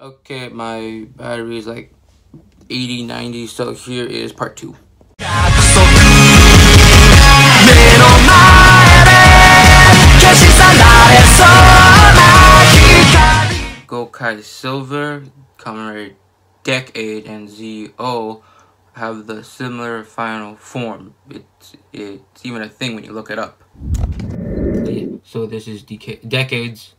Okay, my battery is like 80, 90, so here is part two. Gokai Silver, Kamen Decade, and Zi-O have the similar final form. It's, it's even a thing when you look it up. So this is Deca Decades.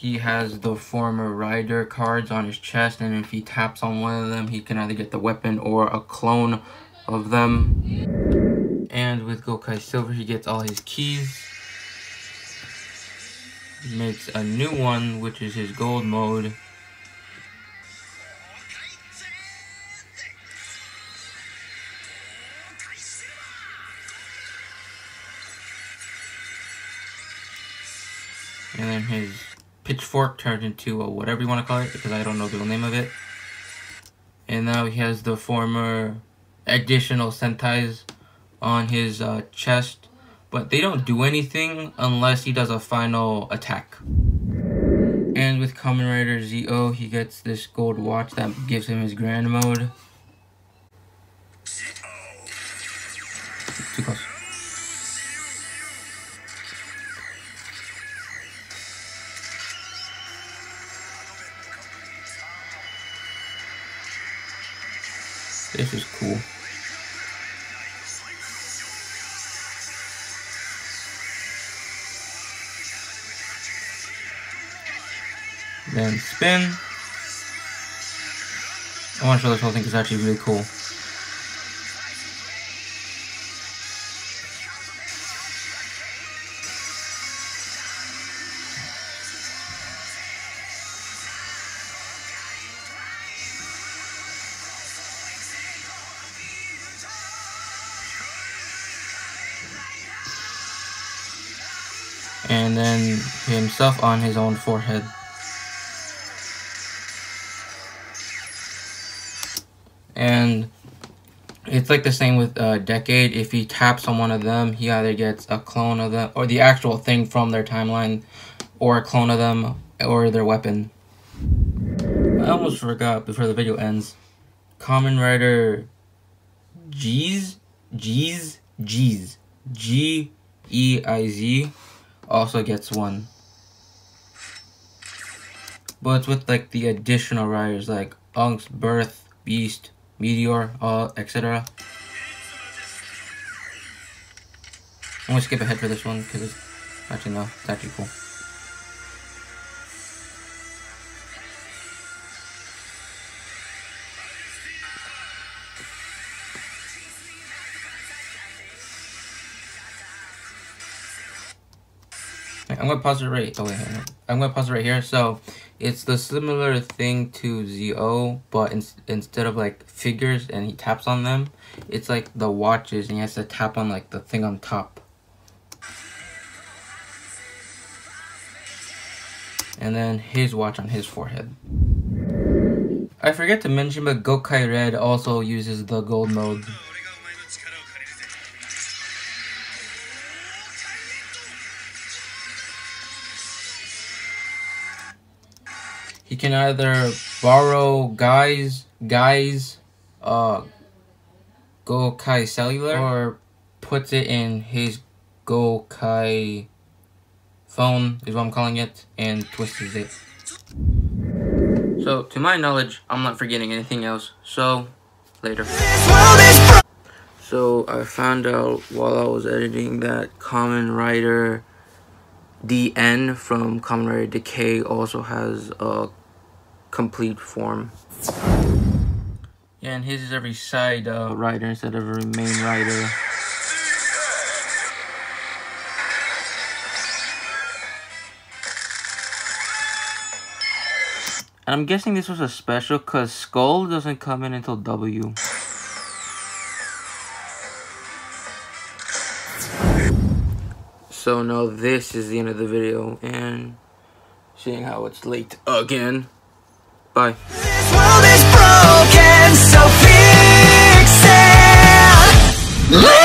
He has the former rider cards on his chest and if he taps on one of them he can either get the weapon or a clone of them. And with Gokai Silver he gets all his keys. Makes a new one which is his gold mode. And then his pitchfork turned into a whatever you want to call it because I don't know the real name of it. And now he has the former additional Sentais on his uh, chest. But they don't do anything unless he does a final attack. And with Kamen Rider Zi-O, he gets this gold watch that gives him his grand mode. Too close. This is cool. Then spin. I want to show this whole thing it's actually really cool. And then himself on his own forehead. And it's like the same with uh, Decade. If he taps on one of them, he either gets a clone of them, or the actual thing from their timeline, or a clone of them, or their weapon. I almost forgot before the video ends. Kamen Rider G's? G's? G's. G-E-I-Z also gets one. But with like the additional riders like Unks, Birth, Beast, Meteor, etc. I'm gonna skip ahead for this one because it's actually no, it's actually cool. I'm gonna pause it right. Oh wait, I'm gonna pause it right here. So it's the similar thing to Zi-O, but in, instead of like figures and he taps on them, it's like the watches and he has to tap on like the thing on top. And then his watch on his forehead. I forget to mention, but Gokai Red also uses the gold mode. He can either borrow guys guys uh Gokai cellular or puts it in his Gokai phone is what I'm calling it and twists it. So to my knowledge, I'm not forgetting anything else. So later. So I found out while I was editing that Kamen Rider Diend from Kamen Rider Decade also has a complete form. Yeah, and his is every side uh, rider instead of every main rider. And I'm guessing this was a special because Skull doesn't come in until W. So now this is the end of the video and seeing how it's late again. Bye. This